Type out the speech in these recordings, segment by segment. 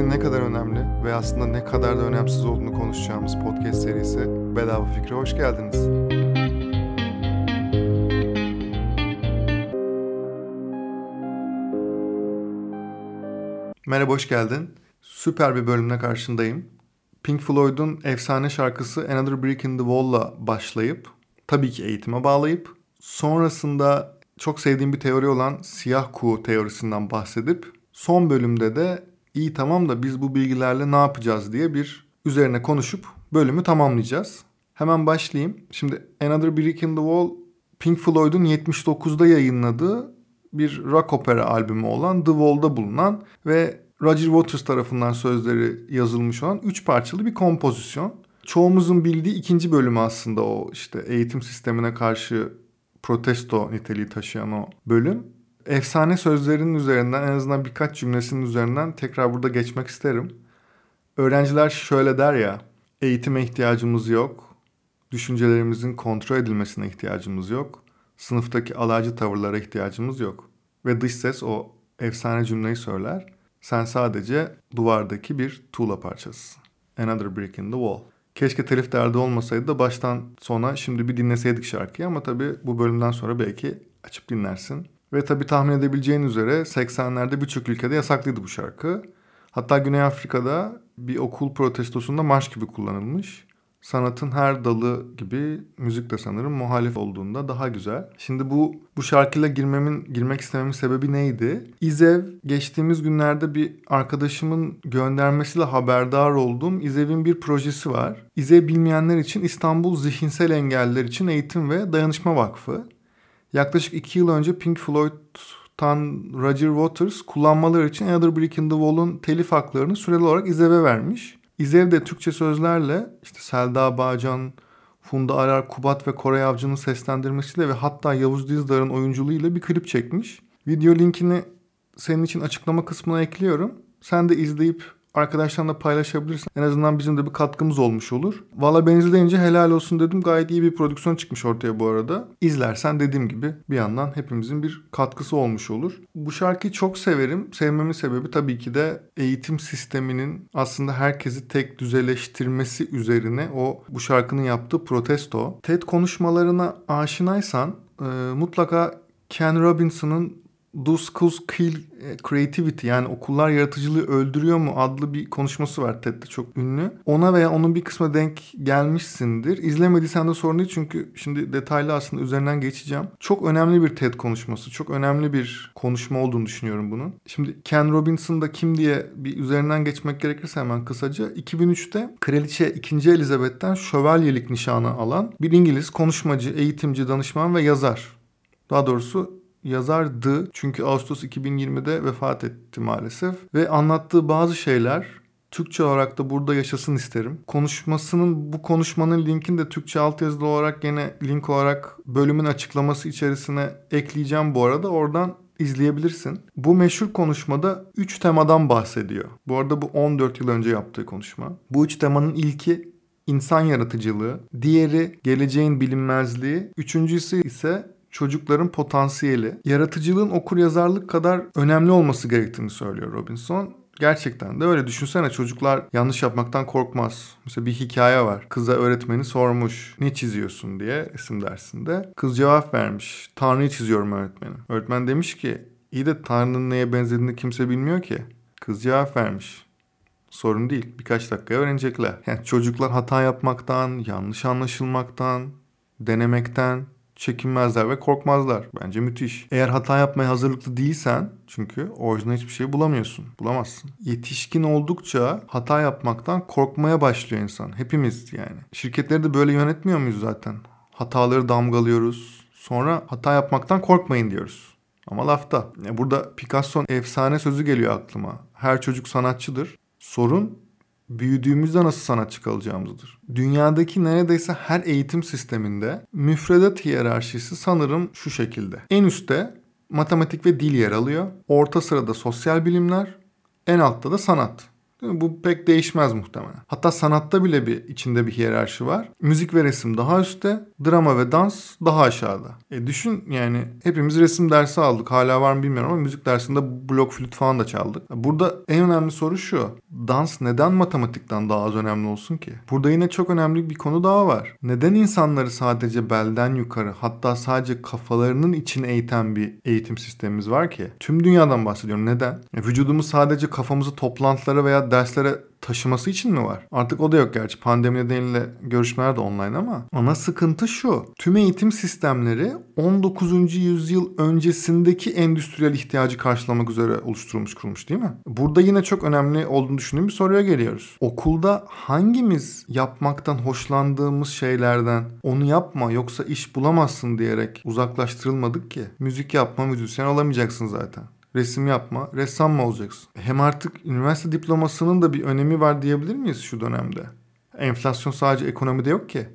fikrin ne kadar önemli ve aslında ne kadar da önemsiz olduğunu konuşacağımız podcast serisi Bedava Fikre hoş geldiniz. Merhaba, hoş geldin. Süper bir bölümle karşındayım. Pink Floyd'un efsane şarkısı Another Brick in the Wall'la başlayıp, tabii ki eğitime bağlayıp, sonrasında çok sevdiğim bir teori olan siyah kuğu teorisinden bahsedip, son bölümde de iyi tamam da biz bu bilgilerle ne yapacağız diye bir üzerine konuşup bölümü tamamlayacağız. Hemen başlayayım. Şimdi Another Brick in the Wall Pink Floyd'un 79'da yayınladığı bir rock opera albümü olan The Wall'da bulunan ve Roger Waters tarafından sözleri yazılmış olan 3 parçalı bir kompozisyon. Çoğumuzun bildiği ikinci bölümü aslında o işte eğitim sistemine karşı protesto niteliği taşıyan o bölüm. Efsane sözlerinin üzerinden en azından birkaç cümlesinin üzerinden tekrar burada geçmek isterim. Öğrenciler şöyle der ya, eğitime ihtiyacımız yok, düşüncelerimizin kontrol edilmesine ihtiyacımız yok, sınıftaki alaycı tavırlara ihtiyacımız yok. Ve dış ses o efsane cümleyi söyler. Sen sadece duvardaki bir tuğla parçasısın. Another brick in the wall. Keşke telif derdi olmasaydı da baştan sona şimdi bir dinleseydik şarkıyı ama tabii bu bölümden sonra belki açıp dinlersin. Ve tabii tahmin edebileceğin üzere 80'lerde birçok ülkede yasaklıydı bu şarkı. Hatta Güney Afrika'da bir okul protestosunda marş gibi kullanılmış sanatın her dalı gibi müzik de sanırım muhalif olduğunda daha güzel. Şimdi bu bu şarkıyla girmemin girmek istememin sebebi neydi? İzev geçtiğimiz günlerde bir arkadaşımın göndermesiyle haberdar olduğum İzev'in bir projesi var. İzev bilmeyenler için İstanbul Zihinsel Engelliler için Eğitim ve Dayanışma Vakfı. Yaklaşık iki yıl önce Pink Floyd'tan Roger Waters kullanmaları için Another Brick in the Wall'un telif haklarını süreli olarak İzev'e vermiş. İzev de Türkçe sözlerle işte Selda Bağcan, Funda Arar, Kubat ve Koray Avcı'nın seslendirmesiyle ve hatta Yavuz Dizdar'ın oyunculuğuyla bir klip çekmiş. Video linkini senin için açıklama kısmına ekliyorum. Sen de izleyip arkadaşlarla paylaşabilirsin. En azından bizim de bir katkımız olmuş olur. Valla ben izleyince helal olsun dedim. Gayet iyi bir prodüksiyon çıkmış ortaya bu arada. İzlersen dediğim gibi bir yandan hepimizin bir katkısı olmuş olur. Bu şarkıyı çok severim. Sevmemin sebebi tabii ki de eğitim sisteminin aslında herkesi tek düzeleştirmesi üzerine o bu şarkının yaptığı protesto. TED konuşmalarına aşinaysan e, mutlaka Ken Robinson'ın Do Schools Kill e, Creativity yani okullar yaratıcılığı öldürüyor mu adlı bir konuşması var TED'de çok ünlü. Ona veya onun bir kısmına denk gelmişsindir. İzlemediysen de sorun değil çünkü şimdi detaylı aslında üzerinden geçeceğim. Çok önemli bir TED konuşması. Çok önemli bir konuşma olduğunu düşünüyorum bunun. Şimdi Ken Robinson da kim diye bir üzerinden geçmek gerekirse hemen kısaca. 2003'te Kraliçe 2. Elizabeth'ten şövalyelik nişanı alan bir İngiliz konuşmacı, eğitimci, danışman ve yazar. Daha doğrusu yazardı. Çünkü Ağustos 2020'de vefat etti maalesef. Ve anlattığı bazı şeyler Türkçe olarak da burada yaşasın isterim. Konuşmasının bu konuşmanın linkini de Türkçe altyazılı olarak gene link olarak bölümün açıklaması içerisine ekleyeceğim bu arada. Oradan izleyebilirsin. Bu meşhur konuşmada 3 temadan bahsediyor. Bu arada bu 14 yıl önce yaptığı konuşma. Bu 3 temanın ilki insan yaratıcılığı, diğeri geleceğin bilinmezliği, üçüncüsü ise çocukların potansiyeli, yaratıcılığın okur yazarlık kadar önemli olması gerektiğini söylüyor Robinson. Gerçekten de öyle. Düşünsene çocuklar yanlış yapmaktan korkmaz. Mesela bir hikaye var. Kıza öğretmeni sormuş. Ne çiziyorsun diye isim dersinde. Kız cevap vermiş. Tanrı'yı çiziyorum öğretmenim. Öğretmen demiş ki iyi de Tanrı'nın neye benzediğini kimse bilmiyor ki. Kız cevap vermiş. Sorun değil. Birkaç dakikaya öğrenecekler. Yani çocuklar hata yapmaktan, yanlış anlaşılmaktan, denemekten, çekinmezler ve korkmazlar. Bence müthiş. Eğer hata yapmaya hazırlıklı değilsen çünkü orijinal hiçbir şey bulamıyorsun. Bulamazsın. Yetişkin oldukça hata yapmaktan korkmaya başlıyor insan. Hepimiz yani. Şirketleri de böyle yönetmiyor muyuz zaten? Hataları damgalıyoruz. Sonra hata yapmaktan korkmayın diyoruz. Ama lafta. Burada Picasso efsane sözü geliyor aklıma. Her çocuk sanatçıdır. Sorun büyüdüğümüzde nasıl sanatçı kalacağımızdır. Dünyadaki neredeyse her eğitim sisteminde müfredat hiyerarşisi sanırım şu şekilde. En üstte matematik ve dil yer alıyor. Orta sırada sosyal bilimler, en altta da sanat. Bu pek değişmez muhtemelen. Hatta sanatta bile bir içinde bir hiyerarşi var. Müzik ve resim daha üstte, drama ve dans daha aşağıda. E düşün yani hepimiz resim dersi aldık. Hala var mı bilmiyorum ama müzik dersinde blok flüt falan da çaldık. Burada en önemli soru şu. Dans neden matematikten daha az önemli olsun ki? Burada yine çok önemli bir konu daha var. Neden insanları sadece belden yukarı hatta sadece kafalarının içine eğiten bir eğitim sistemimiz var ki? Tüm dünyadan bahsediyorum. Neden? E, vücudumuz sadece kafamızı toplantılara veya derslere taşıması için mi var? Artık o da yok gerçi. Pandemi nedeniyle görüşmeler de online ama ana sıkıntı şu. Tüm eğitim sistemleri 19. yüzyıl öncesindeki endüstriyel ihtiyacı karşılamak üzere oluşturulmuş kurulmuş değil mi? Burada yine çok önemli olduğunu düşündüğüm bir soruya geliyoruz. Okulda hangimiz yapmaktan hoşlandığımız şeylerden onu yapma yoksa iş bulamazsın diyerek uzaklaştırılmadık ki? Müzik yapma müzisyen olamayacaksın zaten resim yapma, ressam mı olacaksın? Hem artık üniversite diplomasının da bir önemi var diyebilir miyiz şu dönemde? Enflasyon sadece ekonomide yok ki.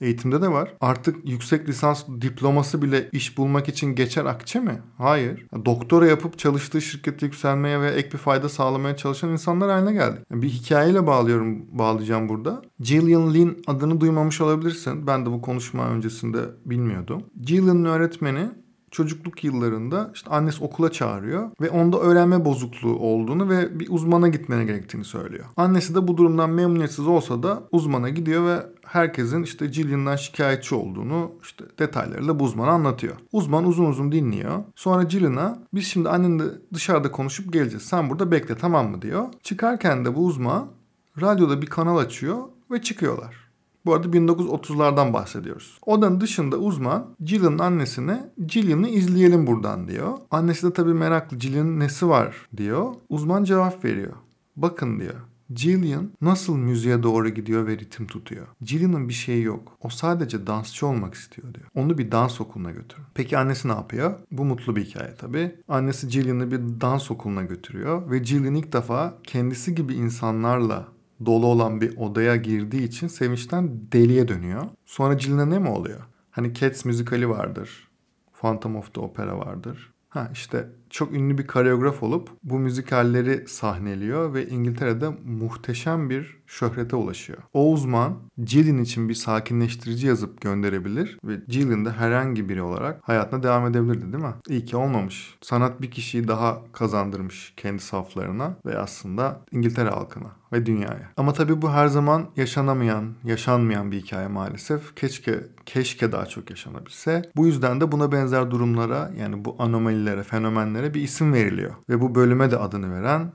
Eğitimde de var. Artık yüksek lisans diploması bile iş bulmak için geçer akçe mi? Hayır. Doktora yapıp çalıştığı şirkette yükselmeye ve ek bir fayda sağlamaya çalışan insanlar haline geldi. Bir hikayeyle bağlıyorum, bağlayacağım burada. Gillian Lynn adını duymamış olabilirsin. Ben de bu konuşma öncesinde bilmiyordum. Gillian'ın öğretmeni çocukluk yıllarında işte annesi okula çağırıyor ve onda öğrenme bozukluğu olduğunu ve bir uzmana gitmene gerektiğini söylüyor. Annesi de bu durumdan memnuniyetsiz olsa da uzmana gidiyor ve herkesin işte Jillian'dan şikayetçi olduğunu işte detaylarıyla bu uzmana anlatıyor. Uzman uzun uzun dinliyor. Sonra Jillian'a biz şimdi annenle dışarıda konuşup geleceğiz. Sen burada bekle tamam mı diyor. Çıkarken de bu uzman radyoda bir kanal açıyor ve çıkıyorlar. Bu arada 1930'lardan bahsediyoruz. Odanın dışında uzman Jillian'ın annesine Jillian'ı izleyelim buradan diyor. Annesi de tabii meraklı Jillian'ın nesi var diyor. Uzman cevap veriyor. Bakın diyor. Jillian nasıl müziğe doğru gidiyor ve ritim tutuyor. Jillian'ın bir şeyi yok. O sadece dansçı olmak istiyor diyor. Onu bir dans okuluna götür. Peki annesi ne yapıyor? Bu mutlu bir hikaye tabii. Annesi Jillian'ı bir dans okuluna götürüyor ve Jillian ilk defa kendisi gibi insanlarla dolu olan bir odaya girdiği için sevinçten deliye dönüyor. Sonra Jill'ine ne mi oluyor? Hani Cats müzikali vardır. Phantom of the Opera vardır. Ha işte çok ünlü bir koreograf olup bu müzikalleri sahneliyor ve İngiltere'de muhteşem bir şöhrete ulaşıyor. O uzman Jillian için bir sakinleştirici yazıp gönderebilir ve Jillian de herhangi biri olarak hayatına devam edebilirdi değil mi? İyi ki olmamış. Sanat bir kişiyi daha kazandırmış kendi saflarına ve aslında İngiltere halkına ve dünyaya. Ama tabii bu her zaman yaşanamayan, yaşanmayan bir hikaye maalesef. Keşke keşke daha çok yaşanabilse. Bu yüzden de buna benzer durumlara yani bu anomalilere, fenomenlere bir isim veriliyor. Ve bu bölüme de adını veren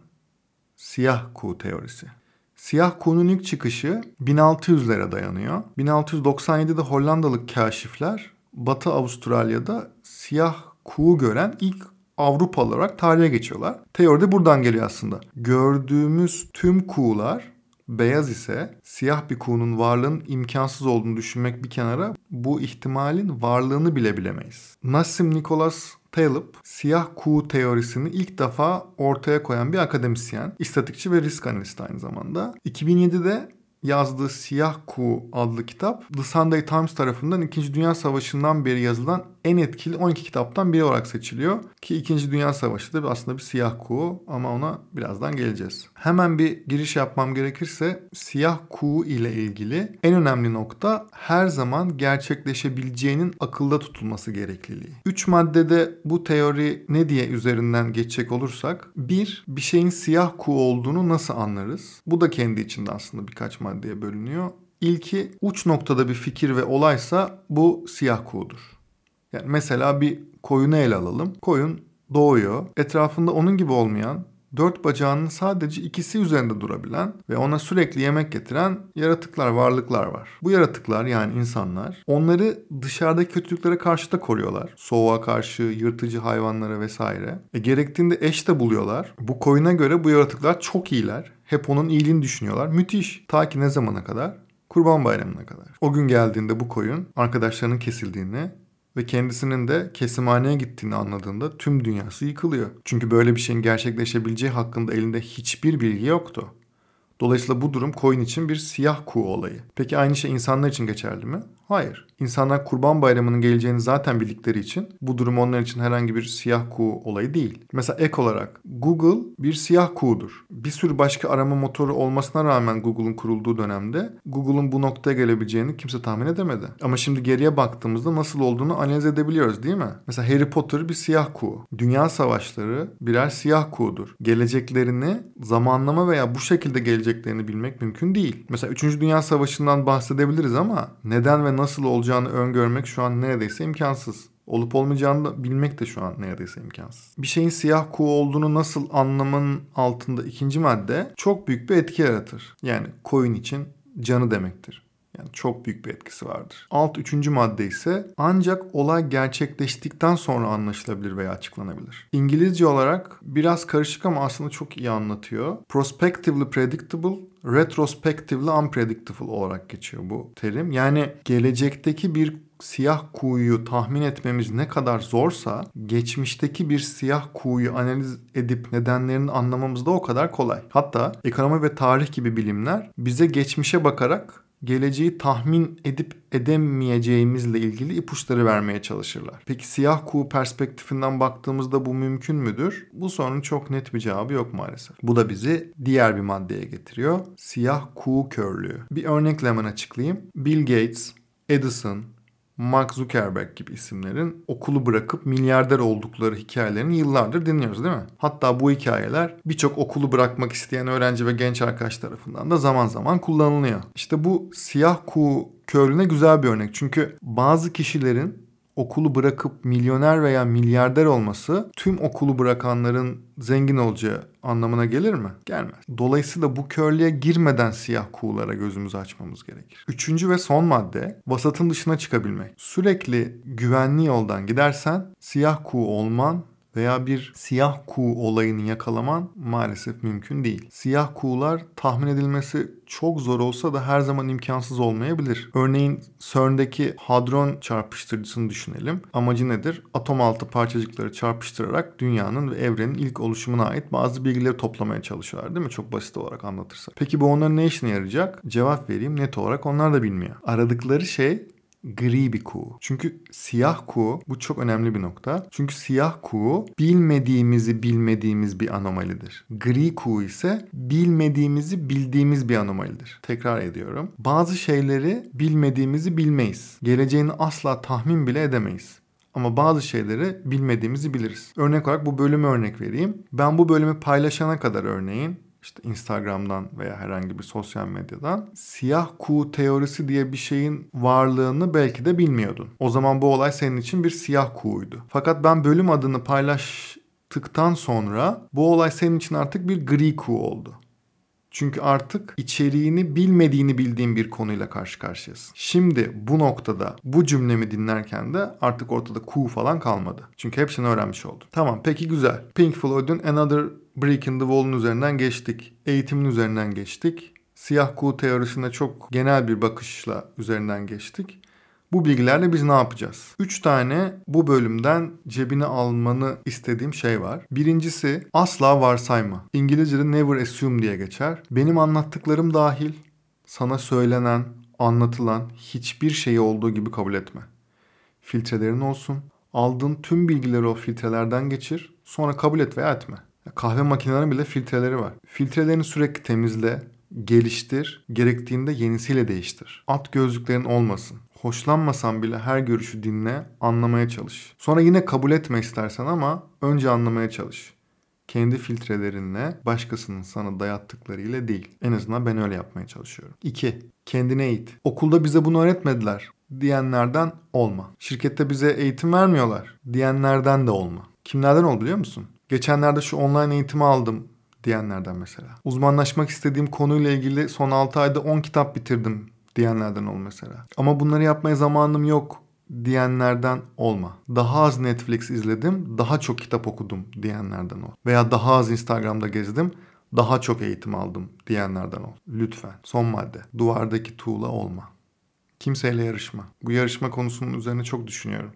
siyah kuğu teorisi. Siyah kuğunun ilk çıkışı 1600'lere dayanıyor. 1697'de Hollandalı kaşifler Batı Avustralya'da siyah kuğu gören ilk Avrupalı olarak tarihe geçiyorlar. Teori de buradan geliyor aslında. Gördüğümüz tüm kuğular beyaz ise siyah bir kuğunun varlığının imkansız olduğunu düşünmek bir kenara bu ihtimalin varlığını bile bilemeyiz. Nassim Nicholas Taleb siyah kuğu teorisini ilk defa ortaya koyan bir akademisyen, istatikçi ve risk analisti aynı zamanda. 2007'de yazdığı Siyah Kuğu adlı kitap The Sunday Times tarafından 2. Dünya Savaşı'ndan beri yazılan en etkili 12 kitaptan biri olarak seçiliyor. Ki 2. Dünya Savaşı da aslında bir siyah kuğu ama ona birazdan geleceğiz. Hemen bir giriş yapmam gerekirse siyah kuğu ile ilgili en önemli nokta her zaman gerçekleşebileceğinin akılda tutulması gerekliliği. 3 maddede bu teori ne diye üzerinden geçecek olursak bir, bir şeyin siyah kuğu olduğunu nasıl anlarız? Bu da kendi içinde aslında birkaç maddeye bölünüyor. İlki uç noktada bir fikir ve olaysa bu siyah kuğudur. Yani mesela bir koyunu ele alalım. Koyun doğuyor. Etrafında onun gibi olmayan dört bacağının sadece ikisi üzerinde durabilen ve ona sürekli yemek getiren yaratıklar, varlıklar var. Bu yaratıklar yani insanlar onları dışarıdaki kötülüklere karşı da koruyorlar. Soğuğa karşı, yırtıcı hayvanlara vesaire. E, gerektiğinde eş de buluyorlar. Bu koyuna göre bu yaratıklar çok iyiler. Hep onun iyiliğini düşünüyorlar. Müthiş. Ta ki ne zamana kadar? Kurban Bayramı'na kadar. O gün geldiğinde bu koyun arkadaşlarının kesildiğini ve kendisinin de kesimhaneye gittiğini anladığında tüm dünyası yıkılıyor. Çünkü böyle bir şeyin gerçekleşebileceği hakkında elinde hiçbir bilgi yoktu. Dolayısıyla bu durum coin için bir siyah kuğu olayı. Peki aynı şey insanlar için geçerli mi? Hayır. İnsanlar Kurban Bayramı'nın geleceğini zaten bildikleri için bu durum onlar için herhangi bir siyah kuğu olayı değil. Mesela ek olarak Google bir siyah kuğudur. Bir sürü başka arama motoru olmasına rağmen Google'un kurulduğu dönemde Google'un bu noktaya gelebileceğini kimse tahmin edemedi. Ama şimdi geriye baktığımızda nasıl olduğunu analiz edebiliyoruz değil mi? Mesela Harry Potter bir siyah kuğu. Dünya savaşları birer siyah kuğudur. Geleceklerini zamanlama veya bu şekilde geleceklerini bilmek mümkün değil. Mesela 3. Dünya Savaşı'ndan bahsedebiliriz ama neden ve nasıl olacağını öngörmek şu an neredeyse imkansız. Olup olmayacağını da bilmek de şu an neredeyse imkansız. Bir şeyin siyah kuğu olduğunu nasıl anlamanın altında ikinci madde çok büyük bir etki yaratır. Yani koyun için canı demektir. Yani çok büyük bir etkisi vardır. Alt üçüncü madde ise ancak olay gerçekleştikten sonra anlaşılabilir veya açıklanabilir. İngilizce olarak biraz karışık ama aslında çok iyi anlatıyor. Prospectively predictable, retrospectively unpredictable olarak geçiyor bu terim. Yani gelecekteki bir siyah kuğuyu tahmin etmemiz ne kadar zorsa geçmişteki bir siyah kuğuyu analiz edip nedenlerini anlamamız da o kadar kolay. Hatta ekonomi ve tarih gibi bilimler bize geçmişe bakarak geleceği tahmin edip edemeyeceğimizle ilgili ipuçları vermeye çalışırlar. Peki siyah kuğu perspektifinden baktığımızda bu mümkün müdür? Bu sorunun çok net bir cevabı yok maalesef. Bu da bizi diğer bir maddeye getiriyor. Siyah kuğu körlüğü. Bir örnekle hemen açıklayayım. Bill Gates, Edison, Mark Zuckerberg gibi isimlerin okulu bırakıp milyarder oldukları hikayelerini yıllardır dinliyoruz değil mi? Hatta bu hikayeler birçok okulu bırakmak isteyen öğrenci ve genç arkadaş tarafından da zaman zaman kullanılıyor. İşte bu siyah kuğu körlüğüne güzel bir örnek. Çünkü bazı kişilerin okulu bırakıp milyoner veya milyarder olması tüm okulu bırakanların zengin olacağı anlamına gelir mi? Gelmez. Dolayısıyla bu körlüğe girmeden siyah kuğulara gözümüzü açmamız gerekir. Üçüncü ve son madde vasatın dışına çıkabilmek. Sürekli güvenli yoldan gidersen siyah kuğu olman veya bir siyah kuğu olayını yakalaman maalesef mümkün değil. Siyah kuğular tahmin edilmesi çok zor olsa da her zaman imkansız olmayabilir. Örneğin CERN'deki hadron çarpıştırıcısını düşünelim. Amacı nedir? Atom altı parçacıkları çarpıştırarak dünyanın ve evrenin ilk oluşumuna ait bazı bilgileri toplamaya çalışıyorlar değil mi? Çok basit olarak anlatırsa. Peki bu onların ne işine yarayacak? Cevap vereyim net olarak onlar da bilmiyor. Aradıkları şey gri bir kuğu. Çünkü siyah kuğu bu çok önemli bir nokta. Çünkü siyah kuğu bilmediğimizi bilmediğimiz bir anomalidir. Gri kuğu ise bilmediğimizi bildiğimiz bir anomalidir. Tekrar ediyorum. Bazı şeyleri bilmediğimizi bilmeyiz. Geleceğini asla tahmin bile edemeyiz. Ama bazı şeyleri bilmediğimizi biliriz. Örnek olarak bu bölümü örnek vereyim. Ben bu bölümü paylaşana kadar örneğin işte Instagram'dan veya herhangi bir sosyal medyadan siyah kuğu teorisi diye bir şeyin varlığını belki de bilmiyordun. O zaman bu olay senin için bir siyah kuğuydu. Fakat ben bölüm adını paylaştıktan sonra bu olay senin için artık bir gri kuğu oldu. Çünkü artık içeriğini bilmediğini bildiğin bir konuyla karşı karşıyasın. Şimdi bu noktada bu cümlemi dinlerken de artık ortada ku falan kalmadı. Çünkü hepsini öğrenmiş oldum. Tamam peki güzel. Pink Floyd'un Another Brick in the Wall'un üzerinden geçtik. Eğitimin üzerinden geçtik. Siyah kuğu teorisine çok genel bir bakışla üzerinden geçtik. Bu bilgilerle biz ne yapacağız? 3 tane bu bölümden cebine almanı istediğim şey var. Birincisi asla varsayma. İngilizce'de never assume diye geçer. Benim anlattıklarım dahil sana söylenen, anlatılan hiçbir şeyi olduğu gibi kabul etme. Filtrelerin olsun. Aldığın tüm bilgileri o filtrelerden geçir. Sonra kabul et veya etme. Kahve makinelerinin bile filtreleri var. Filtrelerini sürekli temizle, geliştir, gerektiğinde yenisiyle değiştir. At gözlüklerin olmasın. Hoşlanmasan bile her görüşü dinle, anlamaya çalış. Sonra yine kabul etme istersen ama önce anlamaya çalış. Kendi filtrelerinle, başkasının sana dayattıklarıyla değil. En azından ben öyle yapmaya çalışıyorum. 2. Kendine eğit. Okulda bize bunu öğretmediler diyenlerden olma. Şirkette bize eğitim vermiyorlar diyenlerden de olma. Kimlerden ol biliyor musun? Geçenlerde şu online eğitimi aldım diyenlerden mesela. Uzmanlaşmak istediğim konuyla ilgili son 6 ayda 10 kitap bitirdim diyenlerden ol mesela. Ama bunları yapmaya zamanım yok diyenlerden olma. Daha az Netflix izledim, daha çok kitap okudum diyenlerden ol. Veya daha az Instagram'da gezdim, daha çok eğitim aldım diyenlerden ol. Lütfen. Son madde. Duvardaki tuğla olma. Kimseyle yarışma. Bu yarışma konusunun üzerine çok düşünüyorum.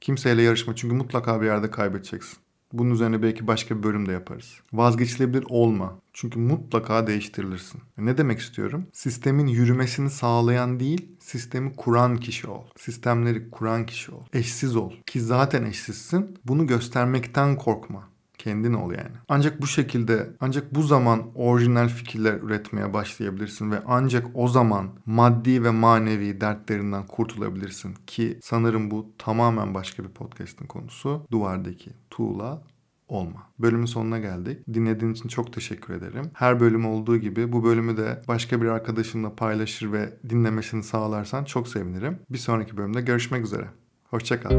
Kimseyle yarışma çünkü mutlaka bir yerde kaybedeceksin. Bunun üzerine belki başka bir bölüm de yaparız. Vazgeçilebilir olma. Çünkü mutlaka değiştirilirsin. Ne demek istiyorum? Sistemin yürümesini sağlayan değil, sistemi kuran kişi ol. Sistemleri kuran kişi ol. Eşsiz ol. Ki zaten eşsizsin. Bunu göstermekten korkma. Kendin ol yani. Ancak bu şekilde, ancak bu zaman orijinal fikirler üretmeye başlayabilirsin ve ancak o zaman maddi ve manevi dertlerinden kurtulabilirsin ki sanırım bu tamamen başka bir podcast'in konusu. Duvardaki tuğla olma. Bölümün sonuna geldik. Dinlediğin için çok teşekkür ederim. Her bölüm olduğu gibi bu bölümü de başka bir arkadaşınla paylaşır ve dinlemesini sağlarsan çok sevinirim. Bir sonraki bölümde görüşmek üzere. Hoşçakal.